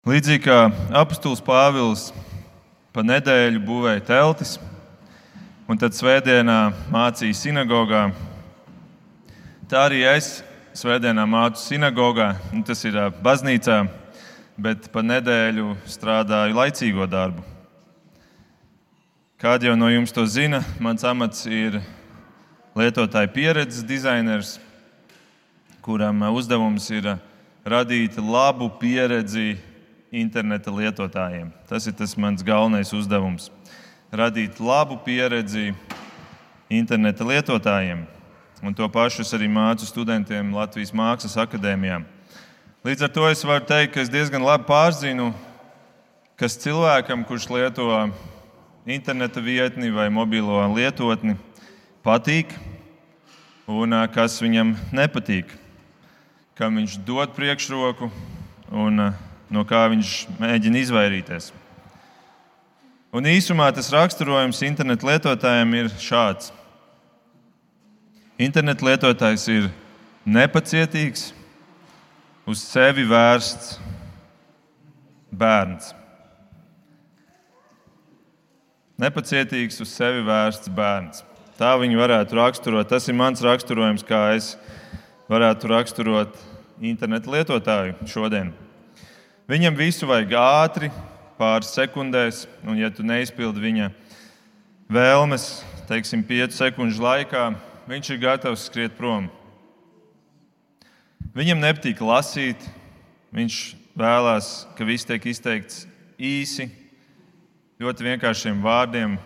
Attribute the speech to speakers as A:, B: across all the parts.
A: Līdzīgi kā apustulis Pāvils pa nedēļu būvēja teltis, un tad svētdienā mācīja sinagogā, tā arī es svētdienā mācu sinagogā, tas ir baznīcā, bet pa nedēļu strādāju laicīgo darbu. Kādi jau no jums to zina, mans amats ir lietotāja pieredzes dizainers, kuram uzdevums ir radīt labu pieredzi interneta lietotājiem. Tas ir tas mans galvenais uzdevums - radīt labu pieredzi interneta lietotājiem. Un to pašu es arī mācu studentiem Latvijas Mākslas akadēmijā. Līdz ar to es varu teikt, ka es diezgan labi pārzinu, kas cilvēkam, kurš lieto interneta vietni vai mobilo lietotni, patīk un kas viņam nepatīk, kam viņš dod priekšroku un no kā viņš mēģina izvairīties. Un īsumā tas raksturojums internetu lietotājiem ir šāds. Internetu lietotājs ir nepacietīgs, uz sevi vērsts bērns. Nepacietīgs, uz sevi vērsts bērns. Tā viņu varētu raksturot. Tas ir mans raksturojums, kā es varētu raksturot internetu lietotāju šodien. Viņam visu vajag ātri, pāris sekundēs, un ja tu neizpildi viņa vēlmes, teiksim, 5 sekundžu laikā, viņš ir gatavs skriet prom. Viņam nepatīk lasīt, viņš vēlās, ka viss tiek izteikts īsi, ļoti vienkāršiem vārdiem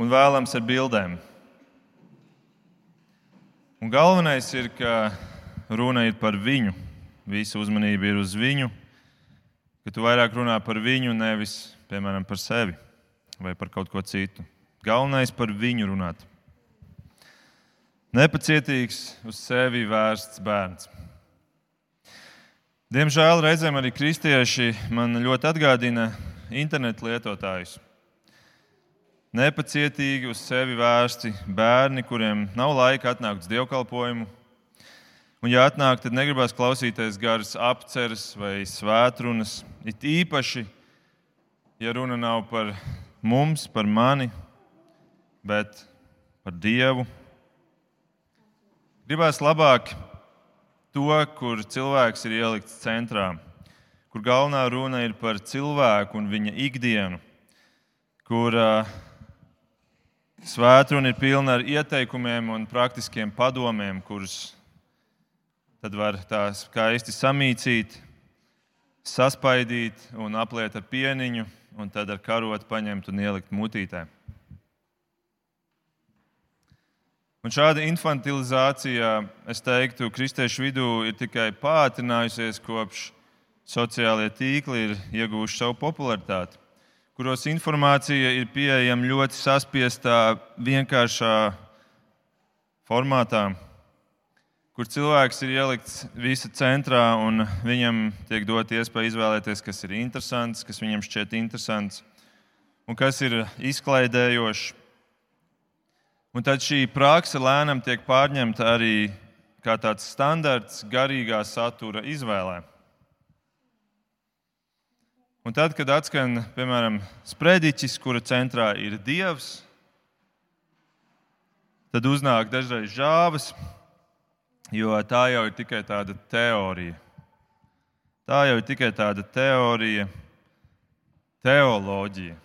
A: un vēlams ar bildēm. Un galvenais ir, ka runa ir par viņu visa uzmanība ir uz viņu, ka tu vairāk runā par viņu, nevis, piemēram, par sevi vai par kaut ko citu. Galvenais par viņu runāt. Nepacietīgs, uz sevi vērsts bērns. Diemžēl reizēm arī kristieši man ļoti atgādina internetu lietotājus. Nepacietīgi uz sevi vērsti bērni, kuriem nav laika atnākt uz dievkalpojumu, Un, ja atnāk, tad negribas klausīties garas apceres vai svētrunas. It īpaši, ja runa nav par mums, par mani, bet par Dievu. Gribās labāk to, kur cilvēks ir ielikts centrā, kur galvenā runa ir par cilvēku un viņa ikdienu, kur uh, svētruna ir pilna ar ieteikumiem un praktiskiem padomiem, kurus tad var tās skaisti samīcīt, saspaidīt un apliet ar pieniņu, un tad ar karotu paņemt un ielikt mutītē. Un šāda infantilizācija, es teiktu, kristiešu vidū ir tikai pātrinājusies kopš sociālajie tīkli ir ieguvuši savu popularitāti, kuros informācija ir pieejama ļoti saspiestā, vienkāršā formātā kur cilvēks ir ielikts visa centrā un viņam tiek dot iespēja izvēlēties, kas ir interesants, kas viņam šķiet interesants un kas ir izklaidējošs. Un tad šī praksa lēnām tiek pārņemta arī kā tāds standarts garīgā satura izvēlē. Un tad, kad atskan, piemēram, sprediķis, kura centrā ir dievs, tad uznāk dažreiz žāvis, jo tā jau ir tikai tāda teorija. Tā jau ir tikai tāda teorija, teoloģija.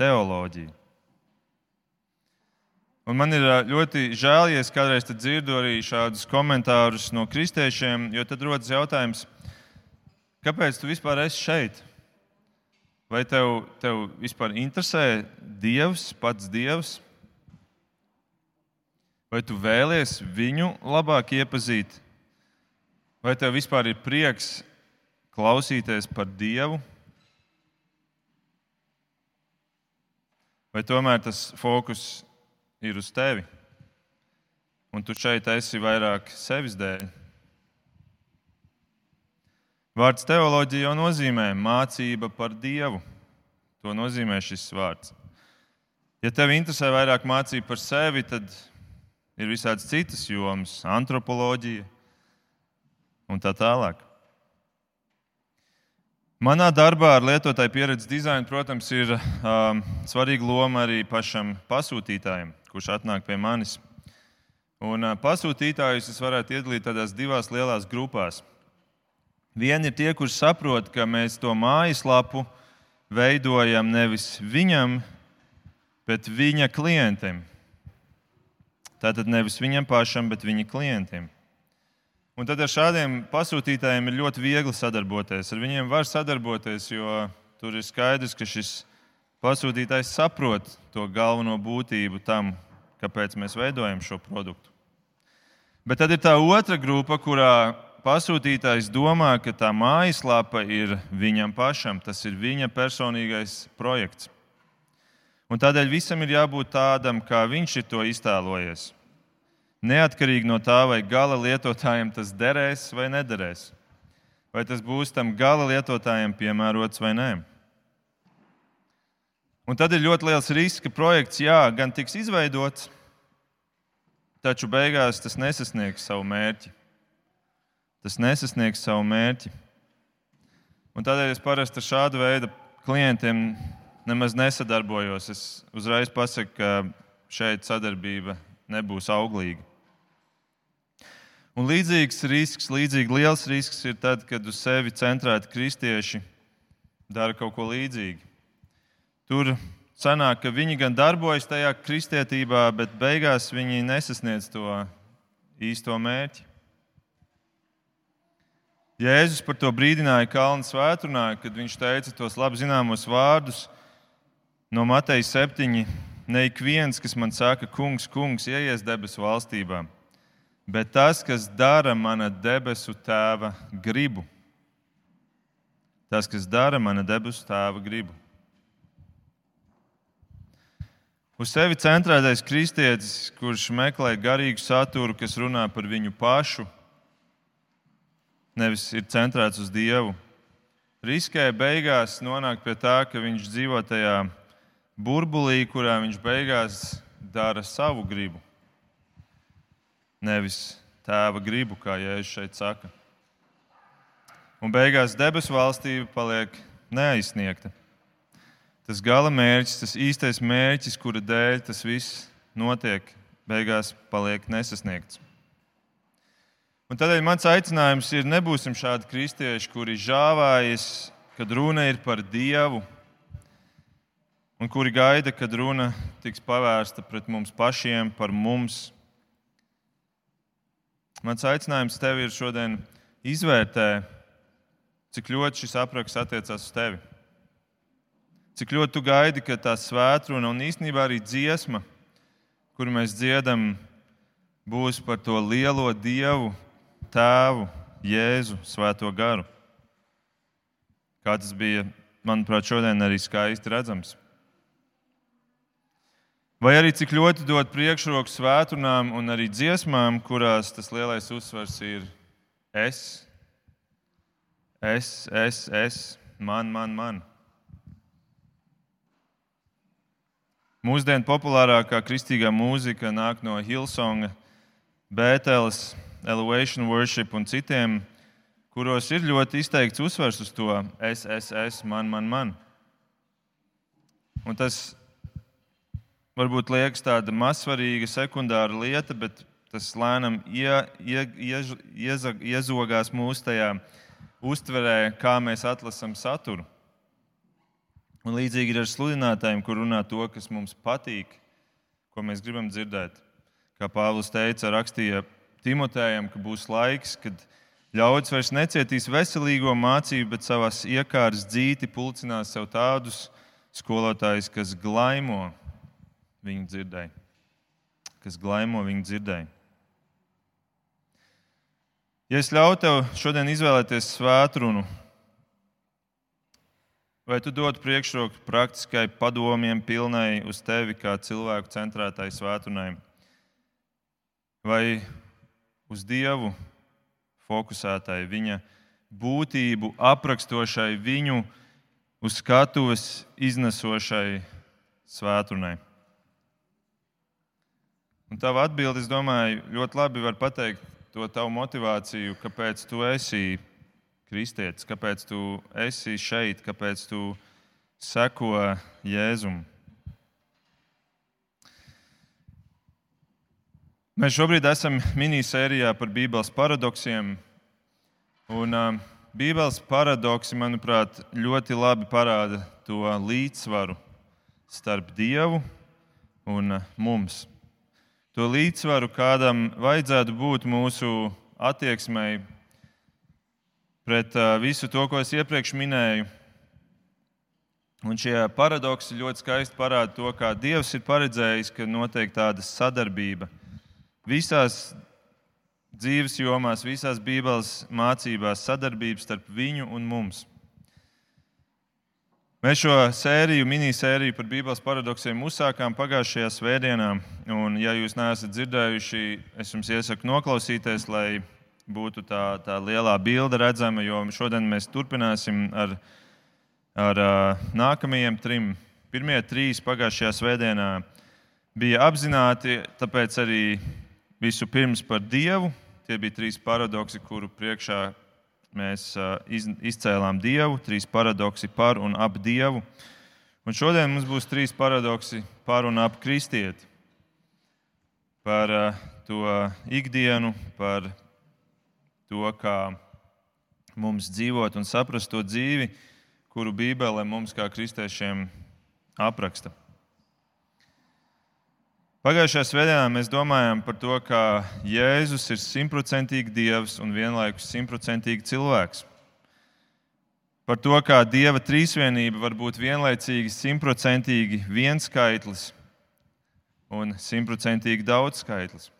A: teoloģija. Un man ir ļoti žēl, ja es kādreiz dzirdu arī šādus komentārus no kristiešiem, jo tad rodas jautājums, kāpēc tu vispār esi šeit? Vai tev, tev vispār interesē Dievs, pats Dievs? Vai tu vēlies viņu labāk iepazīt? Vai tev vispār ir prieks klausīties par Dievu? Vai tomēr tas fokus ir uz tevi? Un tu šeit esi vairāk sevis dēļ. Vārds teoloģija jau nozīmē mācība par Dievu. To nozīmē šis vārds. Ja tev interesē vairāk mācība par sevi, tad ir visādas citas jomas, antropoloģija un tā tālāk. Manā darbā ar lietotāju pieredzi dizainu, protams, ir um, svarīga loma arī pašam pasūtītājam, kurš atnāk pie manis. Un, uh, pasūtītājus es varētu iedalīt tādās divās lielās grupās. Vieni ir tie, kurš saprot, ka mēs to mājaslapu veidojam nevis viņam, bet viņa klientiem. Tātad nevis viņam pašam, bet viņa klientiem. Un tad ar šādiem pasūtītājiem ir ļoti viegli sadarboties. Ar viņiem var sadarboties, jo tur ir skaidrs, ka šis pasūtītājs saprot to galveno būtību tam, kāpēc mēs veidojam šo produktu. Bet tad ir tā otra grupa, kurā pasūtītājs domā, ka tā mājaslapa ir viņam pašam, tas ir viņa personīgais projekts. Un tādēļ visam ir jābūt tādam, kā viņš ir to iztēlojies. Neatkarīgi no tā, vai gala lietotājiem tas derēs vai nederēs. Vai tas būs tam gala lietotājiem piemērots vai nē. Un tad ir ļoti liels risks, ka projekts jā, gan tiks izveidots, taču beigās tas nesasniegs savu mērķi. Tas nesasniegs savu mērķi. Un tādēļ es parasti ar šādu veidu klientiem nemaz nesadarbojos. Es uzreiz pasaku, ka šeit sadarbība nebūs auglīga. Un līdzīgs risks, līdzīgi liels risks ir tad, kad uz sevi centrēti kristieši dara kaut ko līdzīgu. Tur sanāk, ka viņi gan darbojas tajā kristietībā, bet beigās viņi nesasniedz to īsto mērķi. Jēzus par to brīdināja Kalnu svētdienā, kad viņš teica tos labi zināmos vārdus no Mateja 7. Ne ik viens, kas man saka, kungs, kungs, ieies debesu valstībā bet tas, kas dara mana debesu tēva gribu. Tas, kas dara mana debesu tēva gribu. Uz sevi centrētais kristietis, kurš meklē garīgu saturu, kas runā par viņu pašu, nevis ir centrēts uz Dievu, riskē beigās nonākt pie tā, ka viņš dzīvo tajā burbulī, kurā viņš beigās dara savu gribu nevis tēva gribu, kā Jēzus šeit saka. Un beigās debesu valstība paliek neaizsniegta. Tas gala mērķis, tas īstais mērķis, kura dēļ tas viss notiek, beigās paliek nesasniegts. Un tādēļ mans aicinājums ir, nebūsim šādi kristieši, kuri žāvājas, kad runa ir par Dievu, un kuri gaida, kad runa tiks pavērsta pret mums pašiem, par mums, Mans aicinājums tev ir šodien izvērtēt, cik ļoti šis apraksts attiecās uz tevi. Cik ļoti tu gaidi, ka tā svētkruna un īstenībā arī dziesma, kuru mēs dziedam, būs par to lielo dievu, tēvu, Jēzu, Svēto garu. Kā tas bija, manuprāt, šodien arī skaisti redzams. Vai arī cik ļoti dod priekšroku svētdienām un arī dziesmām, kurās tas lielais uzsvars ir es, es, es, es man, man, man. Mūsdienu populārākā kristīgā mūzika nāk no Hilsonga, Bēteles, Elevation Worship un citiem, kuros ir ļoti izteikts uzsvars uz to es, es, es, man, man, man. Un tas varbūt liekas tāda mazsvarīga, sekundāra lieta, bet tas lēnām ie, ie, iež, ieza, iezogās mūsu tajā uztverē, kā mēs atlasām saturu. Un līdzīgi ir ar sludinātājiem, kur runā to, kas mums patīk, ko mēs gribam dzirdēt. Kā Pāvils teica, rakstīja Timotējam, ka būs laiks, kad ļaudis vairs necietīs veselīgo mācību, bet savās iekārtas dzīti pulcinās sev tādus skolotājus, kas glaimo viņu dzirdēja, kas glaimo viņu dzirdēja. Ja es ļautu tev šodien izvēlēties svētrunu, vai tu dotu priekšroku praktiskai padomiem, pilnai uz tevi kā cilvēku centrētai svētrunai, vai uz Dievu fokusētai, viņa būtību aprakstošai, viņu uz skatuves iznesošai svētrunai? Un tava atbilde, es domāju, ļoti labi var pateikt to tavu motivāciju, kāpēc tu esi kristietis, kāpēc tu esi šeit, kāpēc tu seko Jēzum. Mēs šobrīd esam minisērijā par Bībeles paradoksiem. Un, uh, Bībeles paradoksi, manuprāt, ļoti labi parāda to līdzsvaru starp Dievu un mums. To līdzsvaru, kādam vajadzētu būt mūsu attieksmei pret visu to, ko es iepriekš minēju. Un šie paradoksi ļoti skaisti parāda to, kā Dievs ir paredzējis, ka notiek tāda sadarbība visās dzīves jomās, visās Bībeles mācībās sadarbības starp viņu un mums. Mēs šo sēriju, minisēriju par Bībeles paradoksiem uzsākām pagājušajā svētdienā. Un, ja jūs neesat dzirdējuši, es jums iesaku noklausīties, lai būtu tā, tā lielā bilde redzama, jo šodien mēs turpināsim ar, ar nākamajiem trim. Pirmie trīs pagājušajā svētdienā bija apzināti, tāpēc arī visu pirms par Dievu, Tie bija trīs paradoksi, kuru priekšā mēs izcēlām Dievu, trīs paradoksi par un ap Dievu. Un šodien mums būs trīs paradoksi par un ap kristieti. Par to ikdienu, par to, kā mums dzīvot un saprast to dzīvi, kuru Bībele mums kā kristiešiem apraksta. Pagājušajā svētdienā mēs domājām par to, ka Jēzus ir simtprocentīgi dievs un vienlaikus simtprocentīgi cilvēks. Par to, kā dieva trīsvienība var būt vienlaicīgi simtprocentīgi viens skaitlis un simtprocentīgi daudz skaitlis.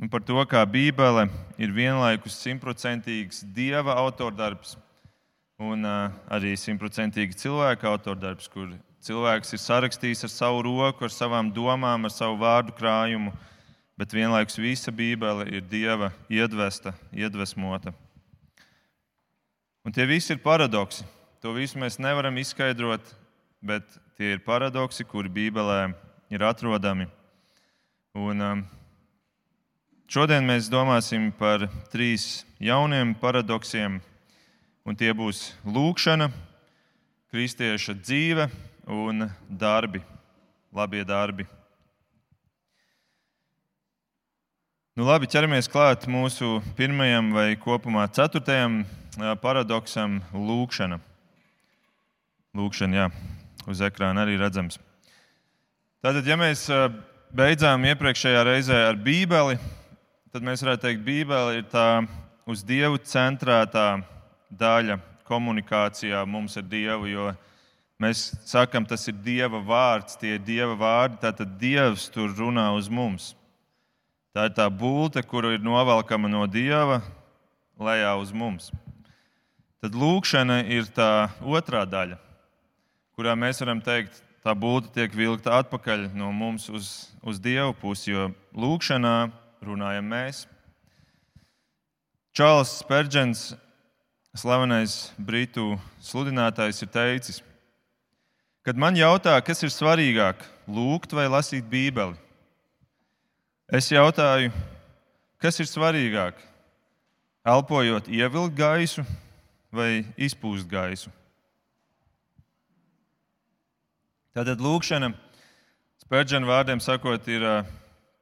A: Un par to, kā Bībele ir vienlaikus simtprocentīgs dieva autordarbs un arī simtprocentīgi cilvēka autordarbs, kur Cilvēks ir sarakstījis ar savu roku, ar savām domām, ar savu vārdu krājumu, bet vienlaikus visa Bībele ir Dieva iedvesta, iedvesmota. Un tie visi ir paradoksi. To visu mēs nevaram izskaidrot, bet tie ir paradoksi, kuri Bībelē ir atrodami. Un, um, šodien mēs domāsim par trīs jauniem paradoksiem, un tie būs lūkšana, kristieša dzīve un darbi, labie darbi. Nu, labi, ķeramies klāt mūsu pirmajam vai kopumā ceturtajam paradoksam - lūkšana. Lūkšana, jā, uz ekrāna arī redzams. Tātad, ja mēs beidzām iepriekšējā reizē ar Bībeli, tad mēs varētu teikt, ka Bībele ir tā uz Dievu centrētā daļa komunikācijā mums ar Dievu. Jo Mēs sakām, tas ir Dieva vārds, tie ir Dieva vārdi, tātad Dievs tur runā uz mums. Tā ir tā būte, kuru ir novelkama no Dieva lejā uz mums. Tad lūkšana ir tā otrā daļa, kurā mēs varam teikt, tā būte tiek vilkta atpakaļ no mums uz, uz Dievu pusi, jo lūkšanā runājam mēs. Čārlis Spērģents, slavenais britu sludinātājs, ir teicis, ka Kad man jautā, kas ir svarīgāk, lūgt vai lasīt Bībeli, es jautāju, kas ir svarīgāk, elpojot, ievilkt gaisu vai izpūst gaisu. Tātad lūkšana, spērģena vārdiem sakot, ir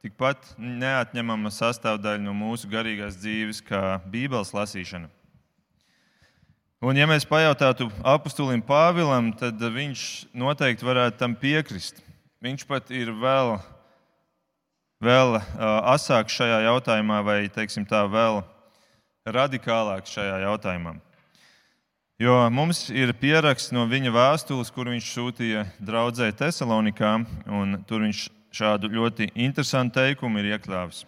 A: tikpat neatņemama sastāvdaļa no mūsu garīgās dzīves kā Bībeles lasīšana. Un, ja mēs pajautātu apustulim Pāvilam, tad viņš noteikti varētu tam piekrist. Viņš pat ir vēl, vēl asāks šajā jautājumā, vai teiksim, tā, vēl radikālāks šajā jautājumā. Jo mums ir pieraksts no viņa vēstules, kur viņš sūtīja draudzē Thessalonikā, un tur viņš šādu ļoti interesantu teikumu ir iekļāvis.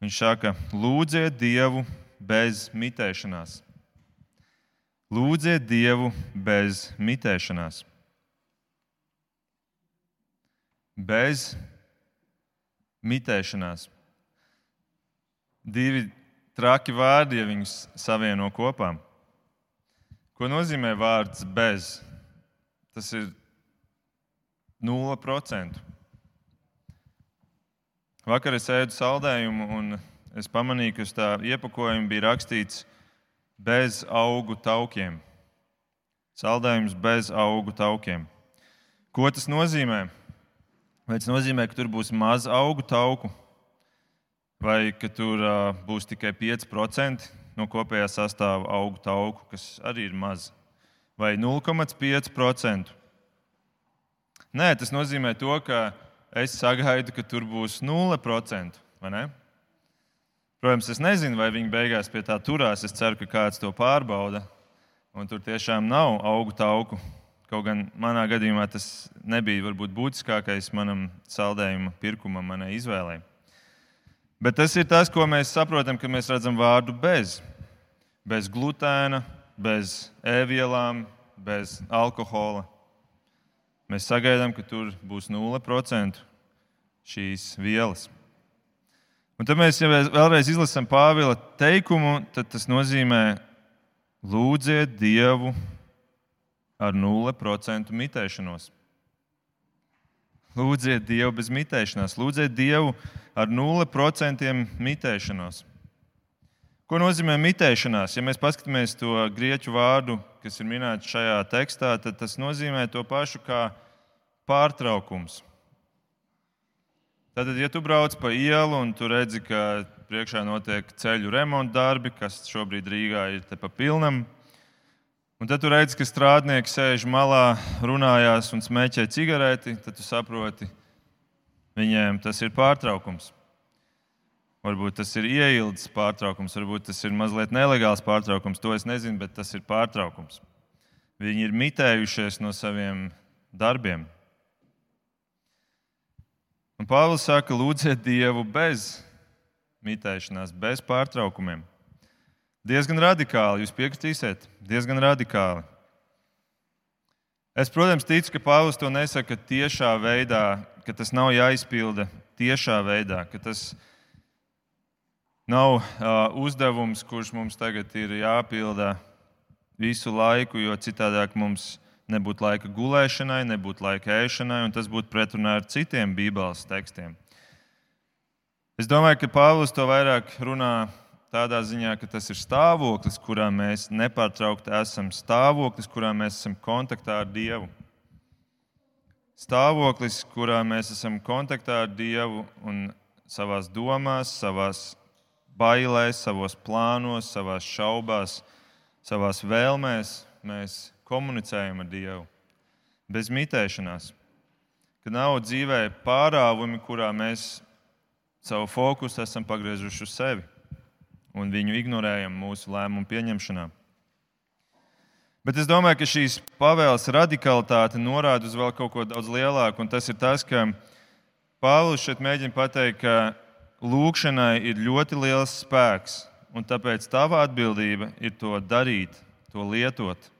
A: Viņš saka, lūdziet Dievu bez mitēšanās. Lūdziet Dievu bez mitēšanās. Bez mitēšanās. Divi traki vārdi, ja viņus savieno kopā. Ko nozīmē vārds bez? Tas ir 0%. Vakar es ēdu saldējumu, un es pamanīju, ka uz tā iepakojuma bija rakstīts bez augu taukiem. Saldējums bez augu taukiem. Ko tas nozīmē? Vai tas nozīmē, ka tur būs maz augu tauku, vai ka tur uh, būs tikai 5% no kopējā sastāvā augu tauku, kas arī ir maz, vai 0,5%? Nē, tas nozīmē to, ka es sagaidu, ka tur būs 0%. Protams, es nezinu, vai viņi beigās pie tā turās. Es ceru, ka kāds to pārbauda. Un tur tiešām nav augu tauku. Kaut gan manā gadījumā tas nebija varbūt būtiskākais manam saldējuma pirkumam, manai izvēlei. Bet tas ir tas, ko mēs saprotam, kad mēs redzam vārdu bez. Bez glutēna, bez ēvielām, bez alkohola. Mēs sagaidām, ka tur būs 0% šīs vielas. Un tad mēs, ja vēlreiz izlasām Pāvila teikumu, tad tas nozīmē, lūdziet Dievu ar 0% mitēšanos. Lūdziet Dievu bez mitēšanās, lūdziet Dievu ar 0% mitēšanos. Ko nozīmē mitēšanās? Ja mēs paskatāmies to grieķu vārdu, kas ir minēts šajā tekstā, tad tas nozīmē to pašu kā pārtraukums. Tātad, ja tu brauc pa ielu un tu redzi, ka priekšā notiek ceļu remonta darbi, kas šobrīd Rīgā ir te pa pilnam, un tad tu redzi, ka strādnieki sēž malā, runājās un smēķē cigareti, tad tu saproti, viņiem tas ir pārtraukums. Varbūt tas ir ieildes pārtraukums, varbūt tas ir mazliet nelegāls pārtraukums. To es nezinu, bet tas ir pārtraukums. Viņi ir mitējušies no saviem darbiem. Un Pāvils saka, lūdziet Dievu bez mitēšanās, bez pārtraukumiem. Diezgan radikāli, jūs piekritīsiet, diezgan radikāli. Es, protams, ticu, ka Pāvils to nesaka tiešā veidā, ka tas nav jāizpilda tiešā veidā, ka tas nav uh, uzdevums, kurš mums tagad ir jāpilda visu laiku, jo citādi mums nebūtu laika gulēšanai, nebūtu laika ēšanai, un tas būtu pretrunā ar citiem Bībeles tekstiem. Es domāju, ka Pāvils to vairāk runā tādā ziņā, ka tas ir stāvoklis, kurā mēs nepārtraukti esam, stāvoklis, kurā mēs esam kontaktā ar Dievu. Stāvoklis, kurā mēs esam kontaktā ar Dievu un savā domās, savā bailēs, savos plānos, savā šaubās, savā vēlmēs mēs komunicējam ar Dievu, bez mitēšanās. Ka nav dzīvē pārāvumi, kurā mēs savu fokusu esam pagriezuši uz sevi un viņu ignorējam mūsu lēmumu pieņemšanā. Bet es domāju, ka šīs pavēles radikalitāte norāda uz vēl kaut ko daudz lielāku, un tas ir tas, ka Pāvils šeit mēģina pateikt, ka lūkšanai ir ļoti liels spēks, un tāpēc tava atbildība ir to darīt, to lietot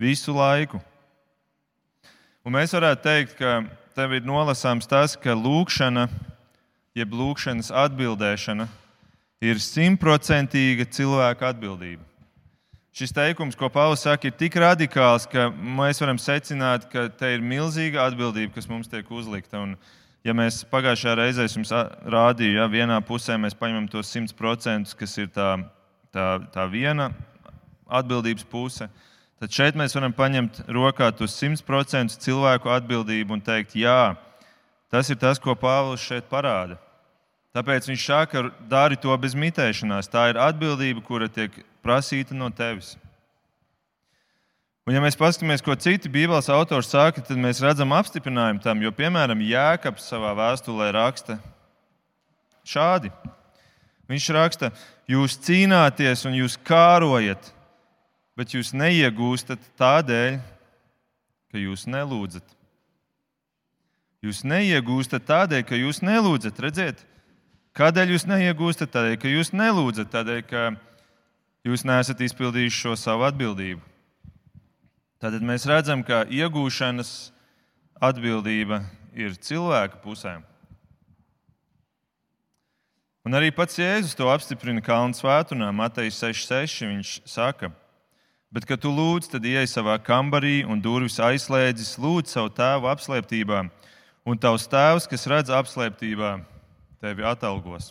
A: visu laiku. Un mēs varētu teikt, ka tev ir nolasāms tas, ka lūkšana, jeb lūkšanas atbildēšana, ir simtprocentīga cilvēka atbildība. Šis teikums, ko Pāvils saka, ir tik radikāls, ka mēs varam secināt, ka te ir milzīga atbildība, kas mums tiek uzlikta. Un, ja mēs pagājušajā reizē jums rādījām, ja vienā pusē mēs paņemam tos 100%, kas ir tā, tā, tā viena atbildības puse, tad tad šeit mēs varam paņemt rokā to 100% cilvēku atbildību un teikt, jā, tas ir tas, ko Pāvils šeit parāda. Tāpēc viņš saka, dari to bez mitēšanās. Tā ir atbildība, kura tiek prasīta no tevis. Un, ja mēs paskatāmies, ko citi Bībeles autori saka, tad mēs redzam apstiprinājumu tam, jo, piemēram, Jēkabs savā vēstulē raksta šādi. Viņš raksta, jūs cīnāties un jūs kārojat, bet jūs neiegūstat tādēļ, ka jūs nelūdzat. Jūs neiegūstat tādēļ, ka jūs nelūdzat. Redziet, kādēļ jūs neiegūstat? Tādēļ, ka jūs nelūdzat, tādēļ, ka jūs neesat izpildījuši šo savu atbildību. Tātad mēs redzam, ka iegūšanas atbildība ir cilvēka pusē. Un arī pats Jēzus to apstiprina Kalnu svētdienā, Mateja 6,6. Viņš saka, ka Bet, kad tu lūdz, tad iej savā kambarī un durvis aizslēdzis, lūdz savu tēvu apslēptībā, un tavs tēvs, kas redz apslēptībā, tevi atalgos.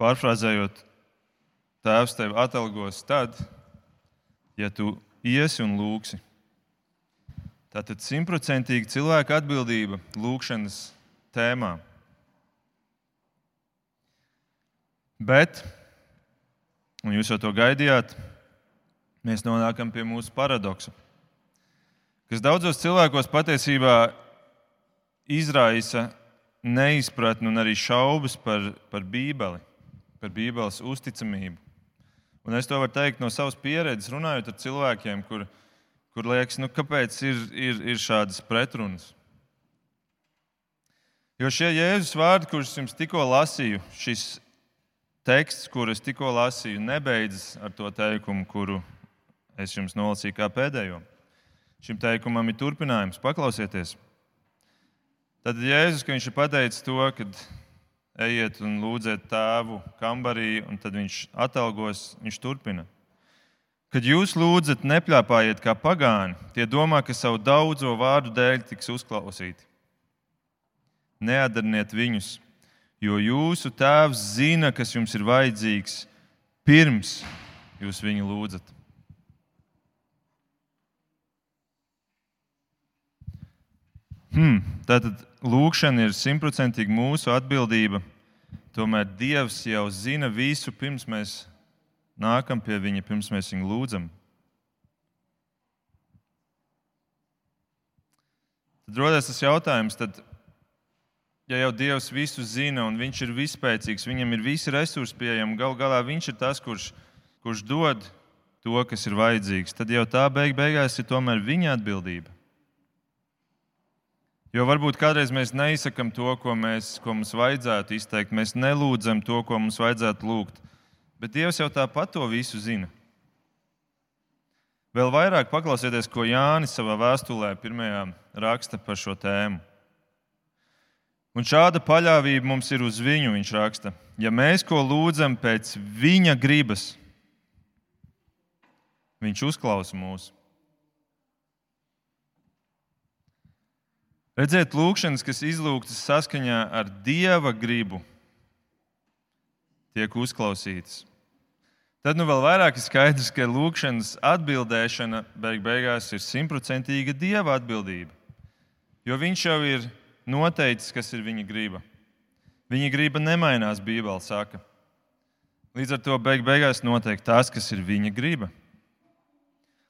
A: Pārfrāzējot, Tēvs tevi atalgos tad, ja tu iesi un lūksi. Tātad simtprocentīgi cilvēka atbildība lūkšanas tēmā. Bet, un jūs jau to gaidījāt, mēs nonākam pie mūsu paradoksa, kas daudzos cilvēkos patiesībā izraisa neizpratni un arī šaubas par, par Bībeli, par Bībeles uzticamību. Un es to varu teikt no savas pieredzes, runājot ar cilvēkiem, kur, kur liekas, nu, kāpēc ir, ir, ir šādas pretrunas. Jo šie Jēzus vārdi, kurus jums tikko lasīju, šis teksts, kurus tikko lasīju, nebeidzas ar to teikumu, kuru es jums nolasīju kā pēdējo. Šim teikumam ir turpinājums. Paklausieties! Tad Jēzus, ka viņš ir pateicis to, ka ejiet un lūdziet tēvu kambarī, un tad viņš atalgos, viņš turpina. Kad jūs lūdzat, nepļāpājiet kā pagāni, tie domā, ka savu daudzo vārdu dēļ tiks uzklausīti. Neadarniet viņus, jo jūsu tēvs zina, kas jums ir vajadzīgs, pirms jūs viņu lūdzat. Hmm, tātad lūkšana ir simtprocentīgi mūsu atbildība. Tomēr Dievs jau zina visu, pirms mēs nākam pie Viņa, pirms mēs viņu lūdzam. Tad rodas tas jautājums, tad, ja jau Dievs visu zina un Viņš ir vispēcīgs, Viņam ir visi resursi pieejami, gal galā Viņš ir tas, kurš, kurš dod to, kas ir vajadzīgs, tad jau tā beig beigās ir tomēr Viņa atbildība. Jo varbūt kādreiz mēs neizsakām to, ko, mēs, ko mums vajadzētu izteikt. Mēs nelūdzam to, ko mums vajadzētu lūgt. Bet Dievs jau tāpat to visu zina. Vēl vairāk paklausieties, ko Jānis savā vēstulē pirmajā raksta par šo tēmu. Un šāda paļāvība mums ir uz viņu, viņš raksta. Ja mēs ko lūdzam pēc viņa gribas, viņš uzklausa mūsu. Redzēt, lūkšanas, kas izlūgtas saskaņā ar dieva gribu, tiek uzklausītas. Tad nu vēl vairāk ir skaidrs, ka lūkšanas atbildēšana beig beigās ir simtprocentīga dieva atbildība. Jo viņš jau ir noteicis, kas ir viņa griba. Viņa griba nemainās, Bībele saka. Līdz ar to beig beigās notiek tas, kas ir viņa griba.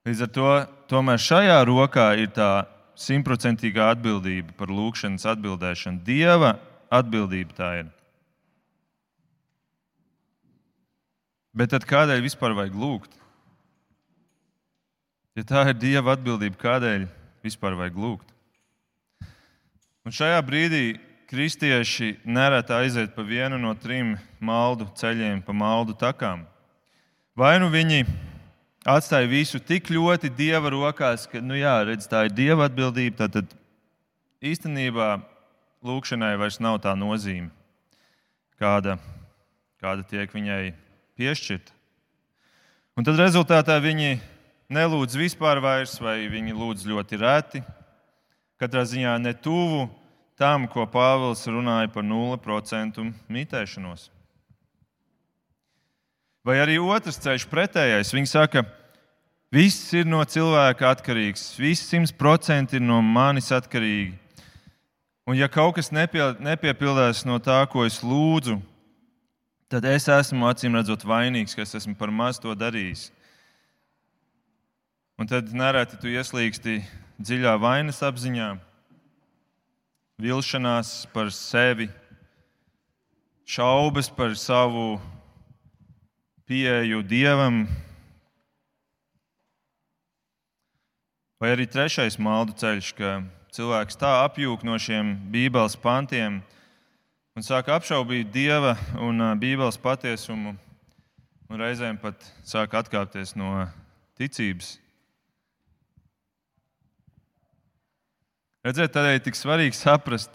A: Līdz ar to tomēr šajā rokā ir tā simtprocentīgā atbildība par lūgšanas atbildēšanu. Dieva atbildība tā ir. Bet tad kādēļ vispār vajag lūgt? Ja tā ir Dieva atbildība, kādēļ vispār vajag lūgt? Un šajā brīdī kristieši nereti aiziet pa vienu no trim maldu ceļiem, pa maldu takām. Vai nu viņi atstāja visu tik ļoti dieva rokās, ka, nu jā, redz, tā ir dieva atbildība. Tad, tad īstenībā lūkšanai vairs nav tā nozīme, kāda, kāda tiek viņai piešķirta. Un tad rezultātā viņi nelūdz vispār vairs, vai viņi lūdz ļoti reti. Katrā ziņā ne tuvu tam, ko Pāvils runāja par 0% mitēšanos. Vai arī otrs ceļš pretējais. Viņi saka, viss ir no cilvēka atkarīgs, viss simt procenti ir no manis atkarīgi. Un ja kaut kas nepie, nepiepildās no tā, ko es lūdzu, tad es esmu acīm redzot vainīgs, ka es esmu par maz to darījis. Un tad nereti tu ieslīgsti dziļā vainas apziņā, vilšanās par sevi, šaubas par savu pieeju dievam. Vai arī trešais maldu ceļš, ka cilvēks tā apjūk no šiem Bībeles pantiem un sāk apšaubīt dieva un Bībeles patiesumu, un reizēm pat sāk atkāpties no ticības. Redziet, tādēļ ir tik svarīgi saprast,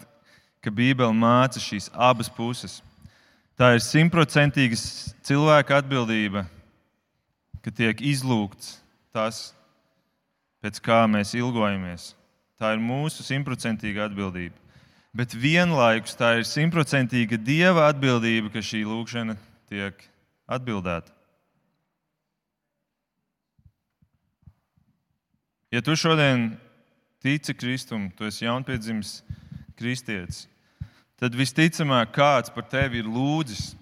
A: ka Bībele māca šīs abas puses. Tā ir simtprocentīga cilvēka atbildība, ka tiek izlūgts tas, pēc kā mēs ilgojamies. Tā ir mūsu simtprocentīga atbildība. Bet vienlaikus tā ir simtprocentīga dieva atbildība, ka šī lūkšana tiek atbildēta. Ja tu šodien tici Kristum, tu esi jaunpiedzimis kristietis, tad visticamāk kāds par tevi ir lūdzis.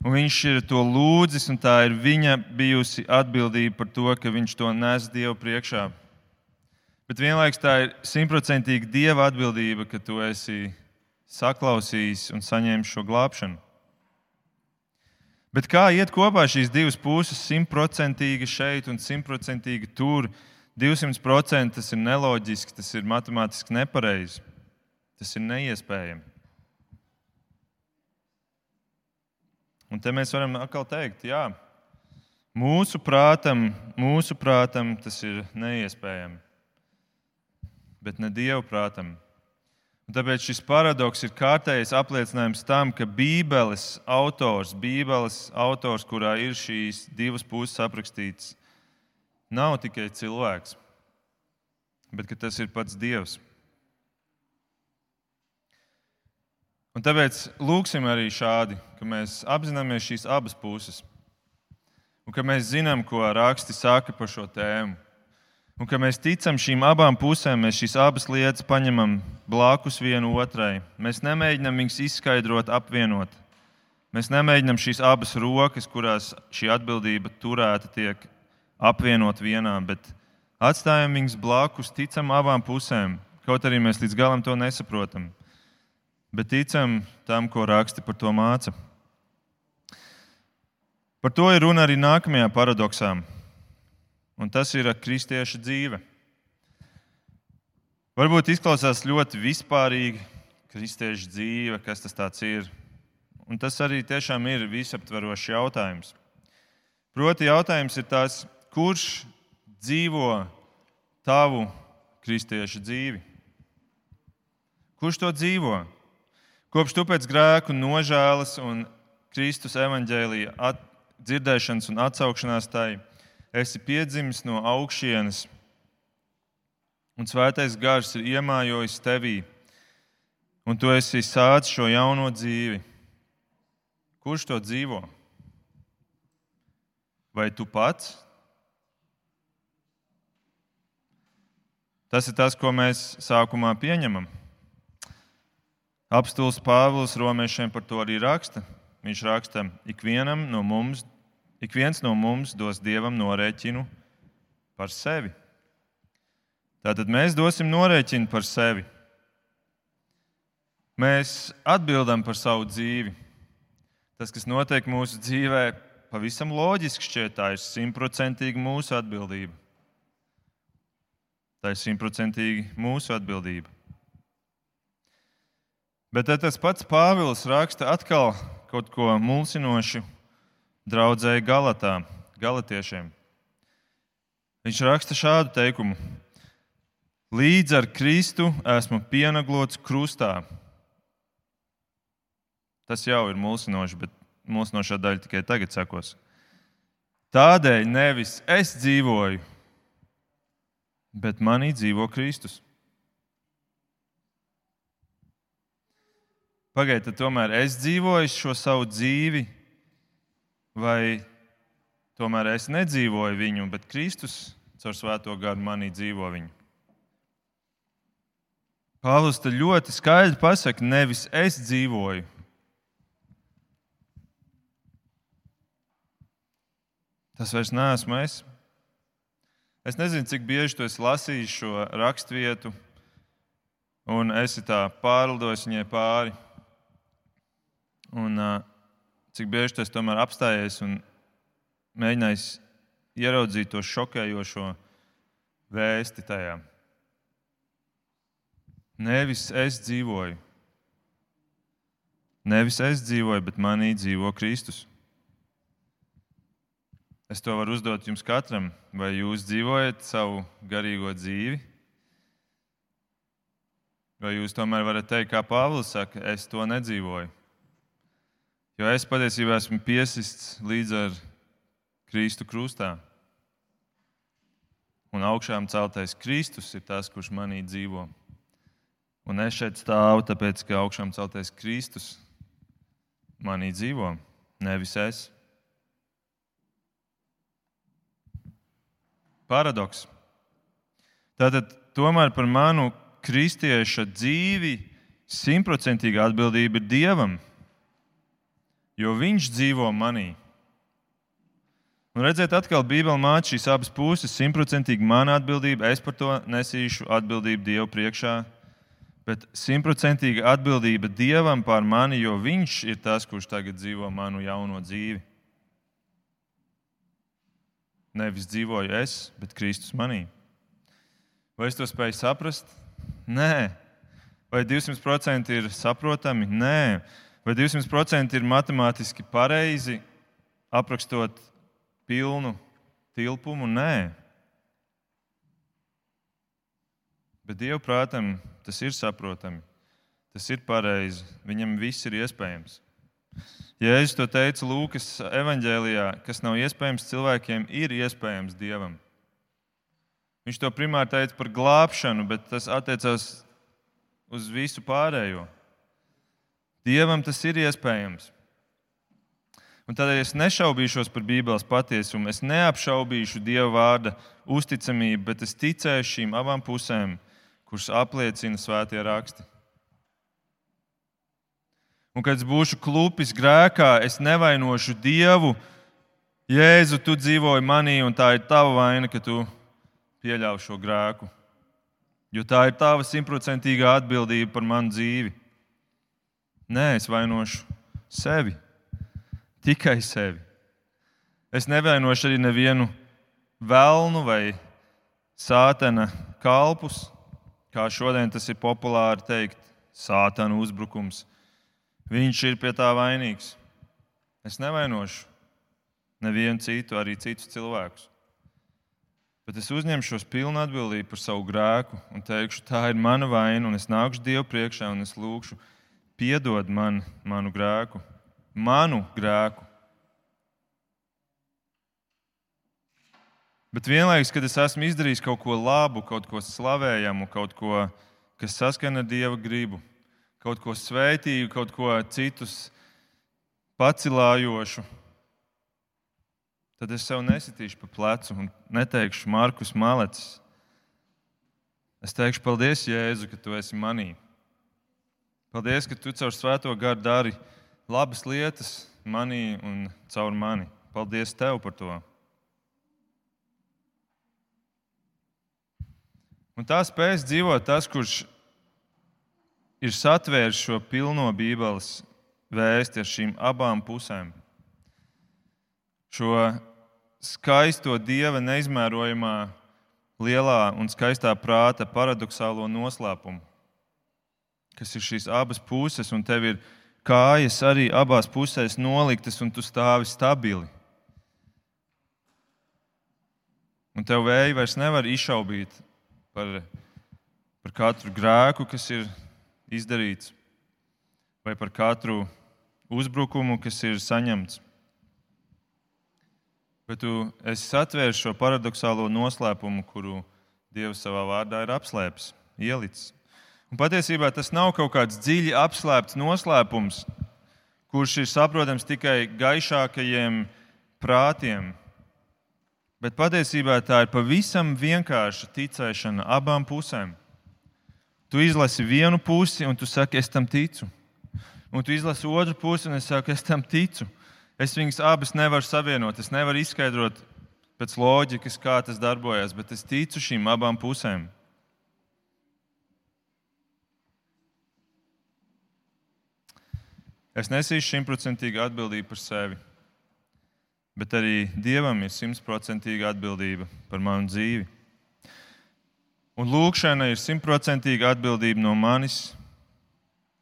A: Un viņš ir to lūdzis, un tā ir viņa bijusi atbildība par to, ka viņš to nes Dievu priekšā. Bet vienlaikus tā ir simtprocentīgi Dieva atbildība, ka tu esi saklausījis un saņēmis šo glābšanu. Bet kā iet kopā šīs divas puses, simtprocentīgi šeit un simtprocentīgi tur? 200% tas ir neloģiski, tas ir matemātiski nepareizi. Tas ir neiespējami. Un te mēs varam atkal teikt, jā, mūsu prātam, mūsu prātam tas ir neiespējami, bet ne Dieva prātam. Un tāpēc šis paradoks ir kārtējs apliecinājums tam, ka Bībeles autors, Bībeles autors, kurā ir šīs divas puses aprakstītas, nav tikai cilvēks, bet tas ir pats Dievs. Un tāpēc lūksim arī šādi, ka mēs apzināmies šīs abas puses, un ka mēs zinām, ko raksti saka par šo tēmu. Un ka mēs ticam šīm abām pusēm, mēs šīs abas lietas paņemam blakus vienu otrai. Mēs nemēģinām viņus izskaidrot, apvienot. Mēs nemēģinām šīs abas rokas, kurās šī atbildība turēta, tiek apvienot vienā, bet atstājam viņus blakus, ticam abām pusēm, kaut arī mēs līdz galam to nesaprotam. Bet ticam tam, ko raksti par to māca. Par to ir runa arī nākamajā paradoksā, un tas ir kristieša dzīve. Varbūt izklausās ļoti vispārīgi, kristieša dzīve, kas tas ir. Un tas arī tiešām ir visaptverošs jautājums. Proti, jautājums ir tas, kurš dzīvo tavu kristiešu dzīvi? Kurš to dzīvo? Kopš tu pēc grēku nožēlas un Kristus evaņģēlīja dzirdēšanas un atsaukšanās tai esi piedzimis no augšienes, un svētais gars ir iemājojis tevī, un tu esi sācis šo jauno dzīvi. Kurš to dzīvo? Vai tu pats? Tas ir tas, ko mēs sākumā pieņemam. Apstults Pāvils romiešiem par to arī raksta. Viņš raksta, ikvienam no mums, ik viens no mums dos dievam norēķinu par sevi. Tātad mēs dosim norēķinu par sevi. Mēs atbildam par savu dzīvi. Tas, kas notiek mūsu dzīvē, pavisam loģiski šķiet, tā ir simtprocentīgi mūsu atbildība. Tā ir simtprocentīgi mūsu atbildība. Bet tas pats Pāvils raksta atkal kaut ko mulsinošu draudzēji Galatā, Galatiešiem. Viņš raksta šādu teikumu: Līdz ar Kristu esmu pienaglots krustā. Tas jau ir mulsinoši, bet mulsinošā daļa tikai tagad sekos. Tādēļ nevis es dzīvoju, bet manī dzīvo Kristus. Pagaidiet, tomēr es dzīvoju šo savu dzīvi, vai tomēr es nedzīvoju viņu, bet Kristus caur Svēto garu manī dzīvo viņu. Pāvils te ļoti skaidri pasakā, nevis es dzīvoju. Tas vairs neesmu es. Es nezinu, cik bieži tu esi lasījis šo raksturvietu, un esi tā pārlidojis viņai pāri. Un, cik bieži esi tomēr apstājies un mēģinājis ieraudzīt to šokējošo vēsti tajā. Nevis es dzīvoju, nevis es dzīvoju, bet manī dzīvo Kristus. Es to varu uzdot jums katram. Vai jūs dzīvojat savu garīgo dzīvi? Vai jūs tomēr varat teikt, kā Pāvils saka, es to nedzīvoju? Jo es patiesībā esmu piesists līdz ar Kristu krustā. Un augšām celtais Kristus ir tas, kurš manī dzīvo. Un es šeit stāvu, tāpēc ka augšām celtais Kristus manī dzīvo. nevis es. Paradoks. Tātad tomēr par manu kristieša dzīvi simtprocentīga atbildība ir Dievam, jo Viņš dzīvo manī. Un redziet, atkal Bībelē māca šīs abas puses. Simtprocentīgi mana atbildība, es par to nesīšu atbildību Dievu priekšā. Bet simtprocentīga atbildība Dievam par mani, jo Viņš ir tas, kurš tagad dzīvo manu jauno dzīvi. Nevis dzīvoju es, bet Kristus manī. Vai es to spēju saprast? Nē. Vai 200% ir saprotami? Nē. Vai 200% ir matemātiski pareizi aprakstot pilnu tilpumu? Nē. Bet Dievprātam tas ir saprotami, tas ir pareizi, viņam viss ir iespējams. Jēzus to teica Lūkas evanģēlijā, kas nav iespējams cilvēkiem, ir iespējams Dievam. Viņš to primāri teica par glābšanu, bet tas attiecās uz visu pārējo. Dievam tas ir iespējams. Un tādēļ es nešaubīšos par Bībeles patiesumu, es neapšaubīšu Dieva vārda uzticamību, bet es ticēšu šīm abām pusēm, kuras apliecina svētie raksti. Un, kad es būšu klupis grēkā, es nevainošu Dievu. Jēzu, tu dzīvoji manī, un tā ir tava vaina, ka tu pieļāvi šo grēku. Jo tā ir tava simtprocentīgā atbildība par manu dzīvi. Nē, es vainošu sevi tikai sevi. Es nevainošu arī nevienu vēlnu vai sātana kalpus, kā šodien tas ir populāri teikt, sātana uzbrukums. Viņš ir pie tā vainīgs. Es nevainošu nevienu citu, arī citus cilvēkus. Bet es uzņemšos pilnu atbildību par savu grēku un teikšu, tā ir mana vaina, un es nākšu Dievu priekšā un es lūgšu, piedod man manu grēku manu grēku. Bet vienlaikus, kad es esmu izdarījis kaut ko labu, kaut ko slavējamu, kaut ko, kas saskana ar Dieva gribu, kaut ko svētīgu, kaut ko citus pacilājošu, tad es sev nesitīšu pa plecu un neteikšu, Markus Malecis. Es teikšu, paldies, Jēzu, ka tu esi manī. Paldies, ka tu caur svēto garu dari labas lietas manī un caur mani. Paldies tev par to! Un tā spējas dzīvot tas, kurš ir satvēris šo pilno Bībeles vēsti ar šīm abām pusēm. Šo skaisto dieva neizmērojamā, lielā un skaistā prāta paradoxālo noslēpumu, kas ir šīs abas puses, un tev ir kājas arī abās pusēs noliktas, un tu stāvi stabili. Un tev vēja vairs nevar izšaubīt par, par katru grēku, kas ir izdarīts, vai par katru uzbrukumu, kas ir saņemts. Bet tu esi satvēris šo paradoxālo noslēpumu, kuru Dievs savā vārdā ir apslēpis, ielicis. Un patiesībā tas nav kaut kāds dziļi apslēpts noslēpums, kurš ir saprotams tikai gaišākajiem prātiem. Bet patiesībā tā ir pavisam vienkārša ticēšana abām pusēm. Tu izlasi vienu pusi, un tu saki, es tam ticu. Un tu izlasi otru pusi, un es saku, es tam ticu. Es viņas abas nevaru savienot. Es nevaru izskaidrot pēc loģikas, kā tas darbojas, bet es ticu šīm abām pusēm. Es nesīšu simtprocentīgu atbildību par sevi, bet arī Dievam ir simtprocentīga atbildība par manu dzīvi. Un lūkšana ir simtprocentīga atbildība no manis,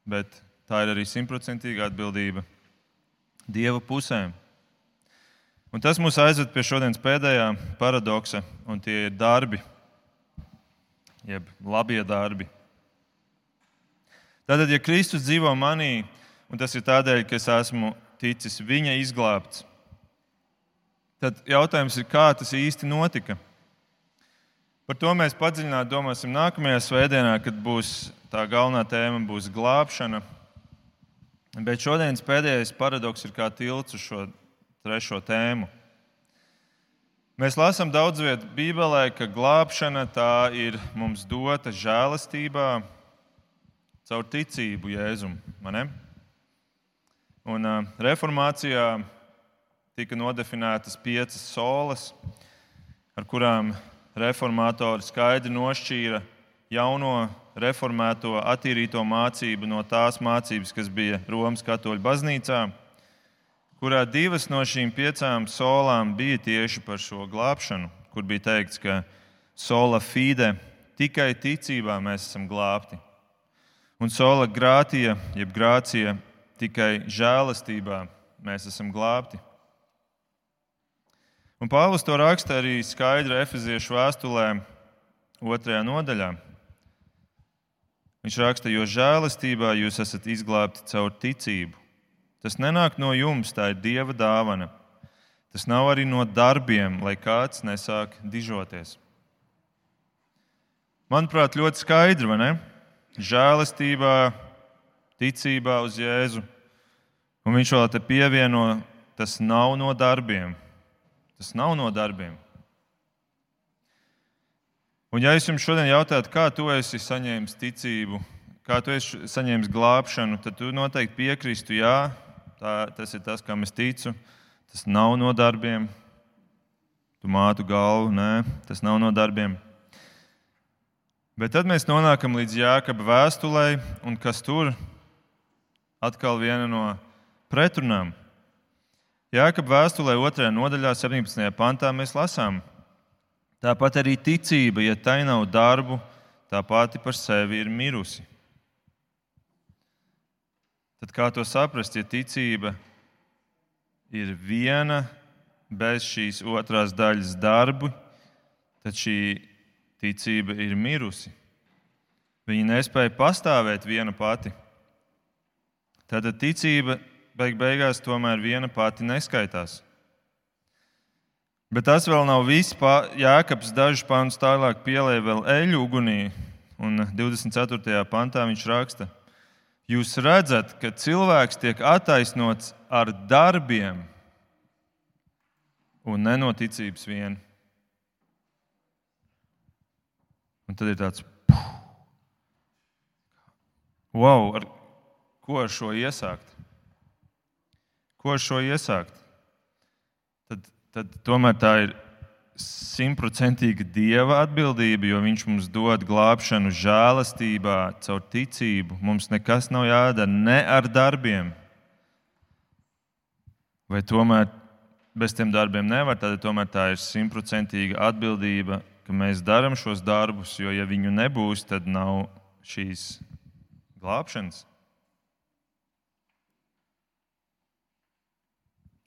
A: bet tā ir arī simtprocentīga atbildība Dieva pusēm. Un tas mūs aizved pie šodienas pēdējā paradoksa, un tie ir darbi, jeb labie darbi. Tātad, ja Kristus dzīvo manī, un tas ir tādēļ, ka es esmu ticis viņa izglābts. Tad jautājums ir, kā tas īsti notika? Par to mēs padziļināti domāsim nākamajā svētdienā, kad būs tā galvenā tēma būs glābšana. Bet šodienas pēdējais paradoks ir kā tilts uz šo trešo tēmu. Mēs lasām daudz vietā Bībelē, ka glābšana tā ir mums dota žēlastībā caur ticību Jēzum. Un, uh, reformācijā tika nodefinētas piecas solas, ar kurām reformatori skaidri nošķīra jauno reformēto attīrīto mācību no tās mācības, kas bija Romas katoļu baznīcā, kurā divas no šīm piecām solām bija tieši par šo glābšanu, kur bija teikts, ka sola fide tikai ticībā mēs esam glābti, un sola grātija, jeb grācija tikai žēlastībā mēs esam glābti. Un Pāvils to raksta arī skaidri Efeziešu vēstulē, otrajā nodaļā. Viņš raksta, jo žēlastībā jūs esat izglābti caur ticību. Tas nenāk no jums, tā ir Dieva dāvana. Tas nav arī no darbiem, lai kāds nesāk dižoties. Manuprāt, ļoti skaidri, vai ne? Žēlastībā, ticībā uz Jēzu. Un viņš vēl te pievieno, tas nav no darbiem. Tas nav no darbiem. Un, ja es jums šodien jautātu, kā tu esi saņēmis ticību, kā tu esi saņēmis glābšanu, tad tu noteikti piekristu, jā, tā, tas ir tas, kam es ticu. Tas nav no darbiem. Tu mātu galvu, nē, tas nav no darbiem. Bet tad mēs nonākam līdz Jāekaba vēstulē, un kas tur atkal viena no pretrunām. Jākab vēstulē 2. nodaļā, 17. pantā mēs lasām, tāpat arī ticība, ja tai nav darbu, tā pati par sevi ir mirusi. Tad kā to saprast, ja ticība ir viena bez šīs otrās daļas darbu, tad šī ticība ir mirusi. Viņa nespēja pastāvēt viena pati. Tad ticība beig beigās tomēr viena pati neskaitās. Bet tas vēl nav viss. Jēkabs dažus pāns tālāk pielēja vēl eļu ugunī, un 24. pantā viņš raksta, jūs redzat, ka cilvēks tiek attaisnots ar darbiem un nenoticības vien. Un tad ir tāds, wow, ar ko ar šo iesākt? Ko ar šo iesākt? Tad, tad tomēr tā ir simtprocentīga dieva atbildība, jo viņš mums dod glābšanu žēlastībā, caur ticību. Mums nekas nav jādara ne ar darbiem. Vai tomēr bez tiem darbiem nevar? Tad tomēr tā ir simtprocentīga atbildība, ka mēs darām šos darbus, jo ja viņu nebūs, tad nav šīs glābšanas.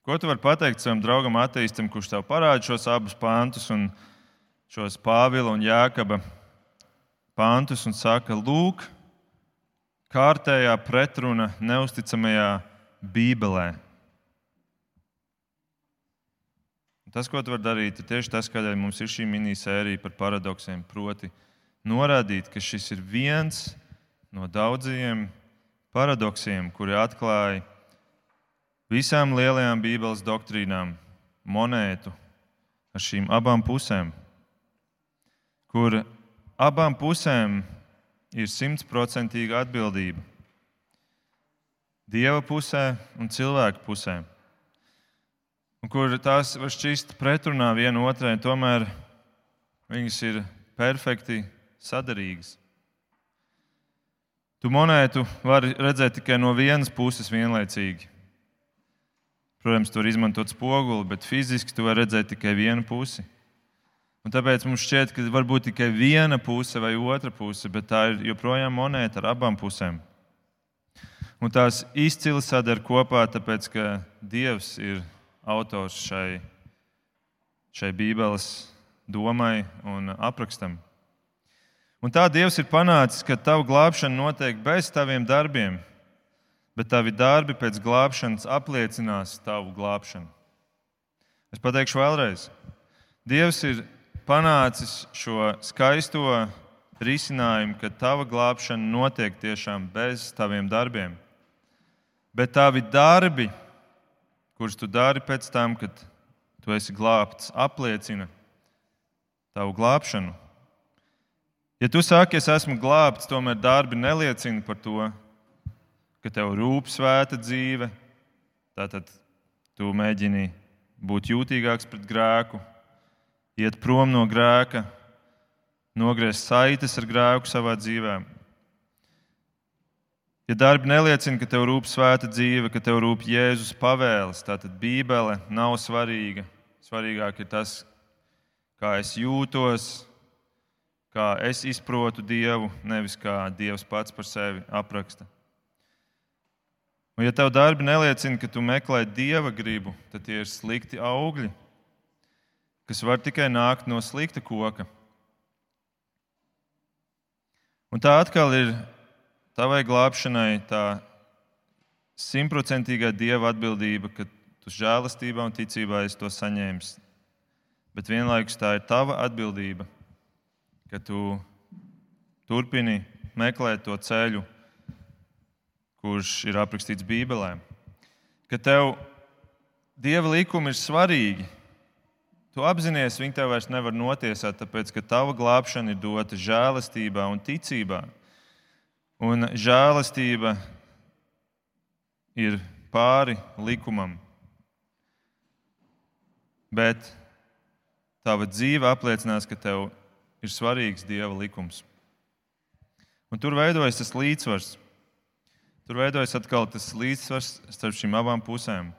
A: Ko tu vari pateikt savam draugam, attīstam, kurš tev parāda šos abus pāntus, un šos Pāvila un Jākaba pāntus, un saka, lūk, kārtējā pretruna neusticamajā Bībelē. Tas, ko tu vari darīt, ir tieši tas, kādēļ mums ir šī minisērija par paradoksiem. Proti, norādīt, ka šis ir viens no daudziem paradoksiem, kuri atklāja visām lielajām Bībeles doktrīnām monētu ar šīm abām pusēm, kur abām pusēm ir simtprocentīga atbildība. Dieva pusē un cilvēka pusē. Un kur tās var šķist pretrunā viena otrai, tomēr viņas ir perfekti sadarīgas. Tu monētu vari redzēt tikai no vienas puses vienlaicīgi. Protams, tur izmantot spoguli, bet fiziski tu vari redzēt tikai vienu pusi. Un tāpēc mums šķiet, ka var būt tikai viena puse vai otra puse, bet tā ir joprojām monēta ar abām pusēm. Un tās izcili sadara kopā, tāpēc ka Dievs ir autors šai, šai Bībeles domai un aprakstam. Un tā Dievs ir panācis, ka tavu glābšanu notiek bez taviem darbiem bet tavi darbi pēc glābšanas apliecinās tavu glābšanu. Es pateikšu vēlreiz. Dievs ir panācis šo skaisto risinājumu, ka tava glābšana notiek tiešām bez taviem darbiem. bet tavi darbi, kurus tu dari pēc tam, kad tu esi glābts, apliecina tavu glābšanu. Ja tu saki, es esmu glābts, tomēr darbi neliecina par to, ka tev rūp svēta dzīve, tad tu mēģini būt jūtīgāks pret grēku, iet prom no grēka, nogriezt saites ar grēku savā dzīvē. Ja darbi neliecina, ka tev rūp svēta dzīve, ka tev rūp Jēzus pavēles, tad Bībele nav svarīga. Svarīgāk ir tas, kā es jūtos, kā es izprotu Dievu, nevis kā Dievs pats par sevi apraksta. Un, ja tev darbi neliecina, ka tu meklē dieva gribu, tad tie ir slikti augļi, kas var tikai nākt no slikta koka. Un tā atkal ir tavai glābšanai tā simtprocentīgā dieva atbildība, ka tu žēlastībā un ticībā esi to saņēmis. Bet vienlaikus tā ir tava atbildība, ka tu turpini meklēt to ceļu, kurš ir aprakstīts Bībelē. Ka tev dieva likumi ir svarīgi. Tu apzinājies, viņi tev vairs nevar notiesāt, tāpēc ka tava glābšana ir dota žēlastībā un ticībā. Un žēlastība ir pāri likumam. Bet tava dzīve apliecinās, ka tev ir svarīgs dieva likums. Un tur veidojas tas līdzsvars. Tur veidojas atkal tas līdzsvars starp šīm abām pusēm.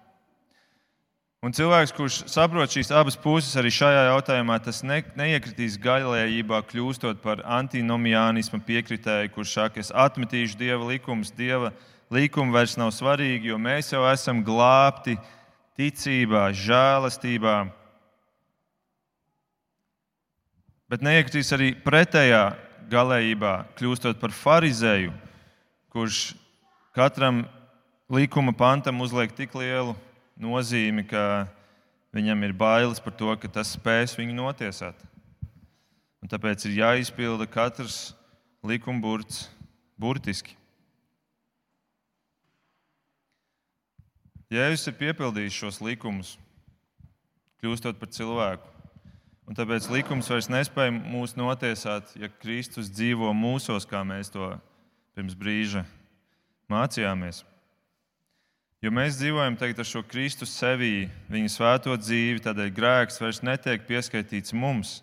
A: Un cilvēks, kurš saprot šīs abas puses arī šajā jautājumā, tas ne, neiekritīs gaļējībā, kļūstot par antinomiānismu piekritēju, kurš saka, es atmetīšu dieva likumus, dieva likumi vairs nav svarīgi, jo mēs jau esam glābti ticībā, žēlastībā. Bet neiekritīs arī pretējā galējībā, kļūstot par farizēju, kurš katram likuma pantam uzliek tik lielu nozīmi, ka viņam ir bailes par to, ka tas spēs viņu notiesāt. Un tāpēc ir jāizpilda katrs likuma burts burtiski. Jēzus ir piepildījis šos likumus, kļūstot par cilvēku. Un tāpēc likums vairs nespēja mūs notiesāt, ja Kristus dzīvo mūsos, kā mēs to pirms brīža mācījāmies. Jo mēs dzīvojam tagad ar šo Kristu sevī, viņa svēto dzīvi, tādēļ grēks vairs netiek pieskaitīts mums.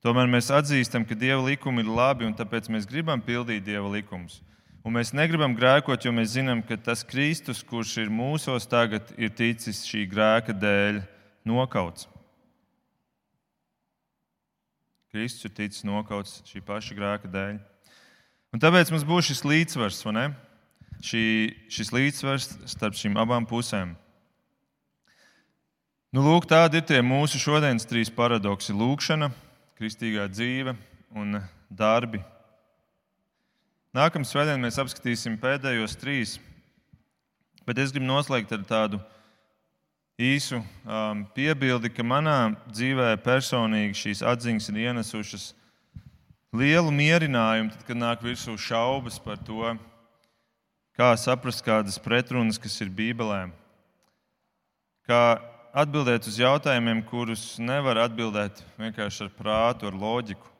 A: Tomēr mēs atzīstam, ka Dieva likumi ir labi, un tāpēc mēs gribam pildīt Dieva likumus. Un mēs negribam grēkot, jo mēs zinām, ka tas Kristus, kurš ir mūsos tagad, ir ticis šī grēka dēļ nokauts. Kristus ir ticis nokauts šī paša grēka dēļ. Un tāpēc mums būs šis līdzsvars, vai ne? Šī, šis līdzsvars starp šīm abām pusēm. Nu, lūk, tādi ir tie mūsu šodienas trīs paradoksi - lūkšana, kristīgā dzīve un darbi. Nākamā svētdienā mēs apskatīsim pēdējos trīs, bet es gribu noslēgt ar tādu īsu um, piebildi, ka manā dzīvē personīgi šīs atziņas ir ienesušas lielu mierinājumu, tad, kad nāk virsū šaubas par to, kā saprast kādas pretrunas, kas ir Bībelē, kā atbildēt uz jautājumiem, kurus nevar atbildēt vienkārši ar prātu, ar loģiku.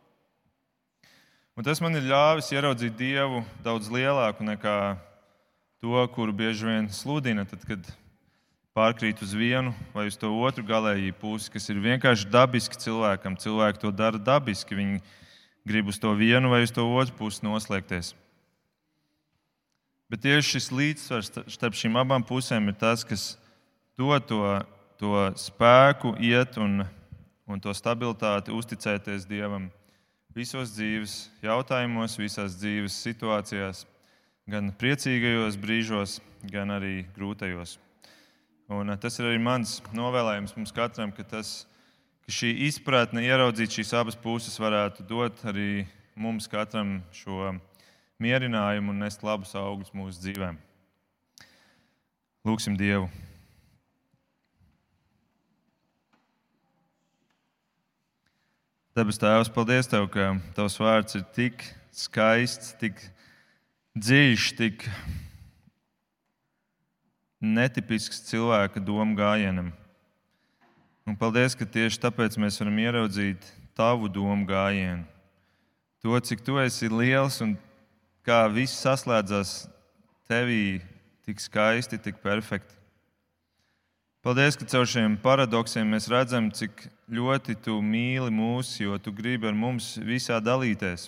A: Un tas man ir ļāvis ieraudzīt Dievu daudz lielāku nekā to, kuru bieži vien sludina, tad, kad pārkrīt uz vienu vai uz to otru galēju pusi, kas ir vienkārši dabiski cilvēkam. Cilvēki to dara dabiski. Viņi grib uz to vienu vai uz to otru pusi noslēgties. Bet tieši šis līdzsvars starp šīm abām pusēm ir tas, kas dod to, to spēku, iet un, un to stabilitāti, uzticēties Dievam visos dzīves jautājumos, visās dzīves situācijās, gan priecīgajos brīžos, gan arī grūtajos. Un eh, tas ir arī mans novēlējums mums katram, ka, tas, ka šī izpratne, ieraudzīt šīs abas puses, varētu dot arī mums katram šo mierinājumu un nest labus augļus mūsu dzīvēm. Lūksim Dievu! Debes Tēvs, paldies Tev, ka Tavs vārds ir tik skaists, tik dziļš, tik netipisks cilvēka domu gājienam. Un paldies, ka tieši tāpēc mēs varam ieraudzīt tavu domu gājienu. To, cik tu esi liels un kā viss saslēdzas tevī tik skaisti, tik perfekti. Paldies, ka caur šiem paradoksiem mēs redzam, cik ļoti tu mīli mūs, jo tu gribi ar mums visā dalīties.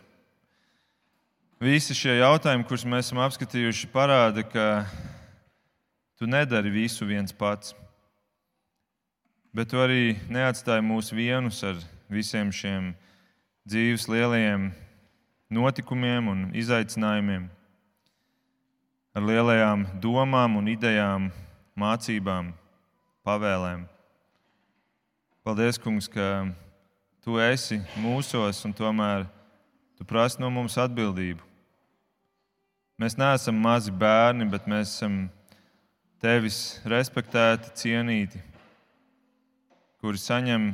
A: Visi šie jautājumi, kurus mēs esam apskatījuši, parāda, ka tu nedari visu viens pats. Bet tu arī neatstāji mūs vienus ar visiem šiem dzīves lielajiem notikumiem un izaicinājumiem, ar lielajām domām un idejām, mācībām pavēlēm. Paldies, Kungs, ka Tu esi mūsos un tomēr Tu prasi no mums atbildību. Mēs neesam mazi bērni, bet mēs esam Tevis respektēti, cienīti, kuri saņem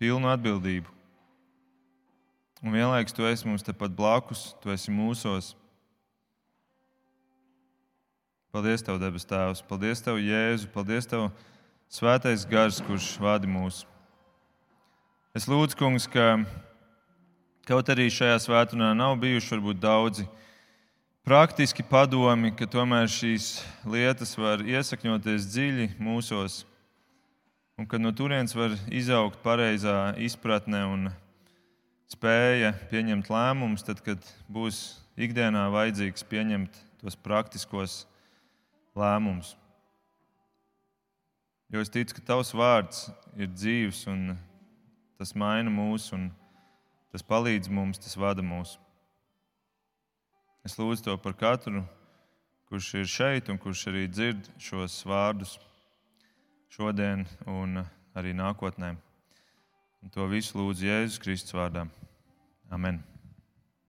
A: pilnu atbildību. Un vienlaikus Tu esi mums tepat blakus, Tu esi mūsos. Paldies, Tev, debes Tēvs! Paldies, Tev, Jēzu! Paldies, Tev, Svētais Gars, kurš vada mūs! Es lūdzu, Kungs, ka kaut arī šajā svētdienā nav bijuši varbūt daudzi praktiski padomi, ka tomēr šīs lietas var iesakņoties dziļi mūsos, un ka no turienes var izaugt pareizā izpratne un spēja pieņemt lēmumus, tad, kad būs ikdienā vajadzīgs pieņemt tos praktiskos lēmumus. Jo es ticu, ka tavs vārds ir dzīves, un tas maina mūs, un tas palīdz mums, tas vada mūs. Es lūdzu to par katru, kurš ir šeit un kurš arī dzird šos vārdus šodien un arī nākotnē. Un to visu lūdzu Jēzus Kristus vārdā. Amen.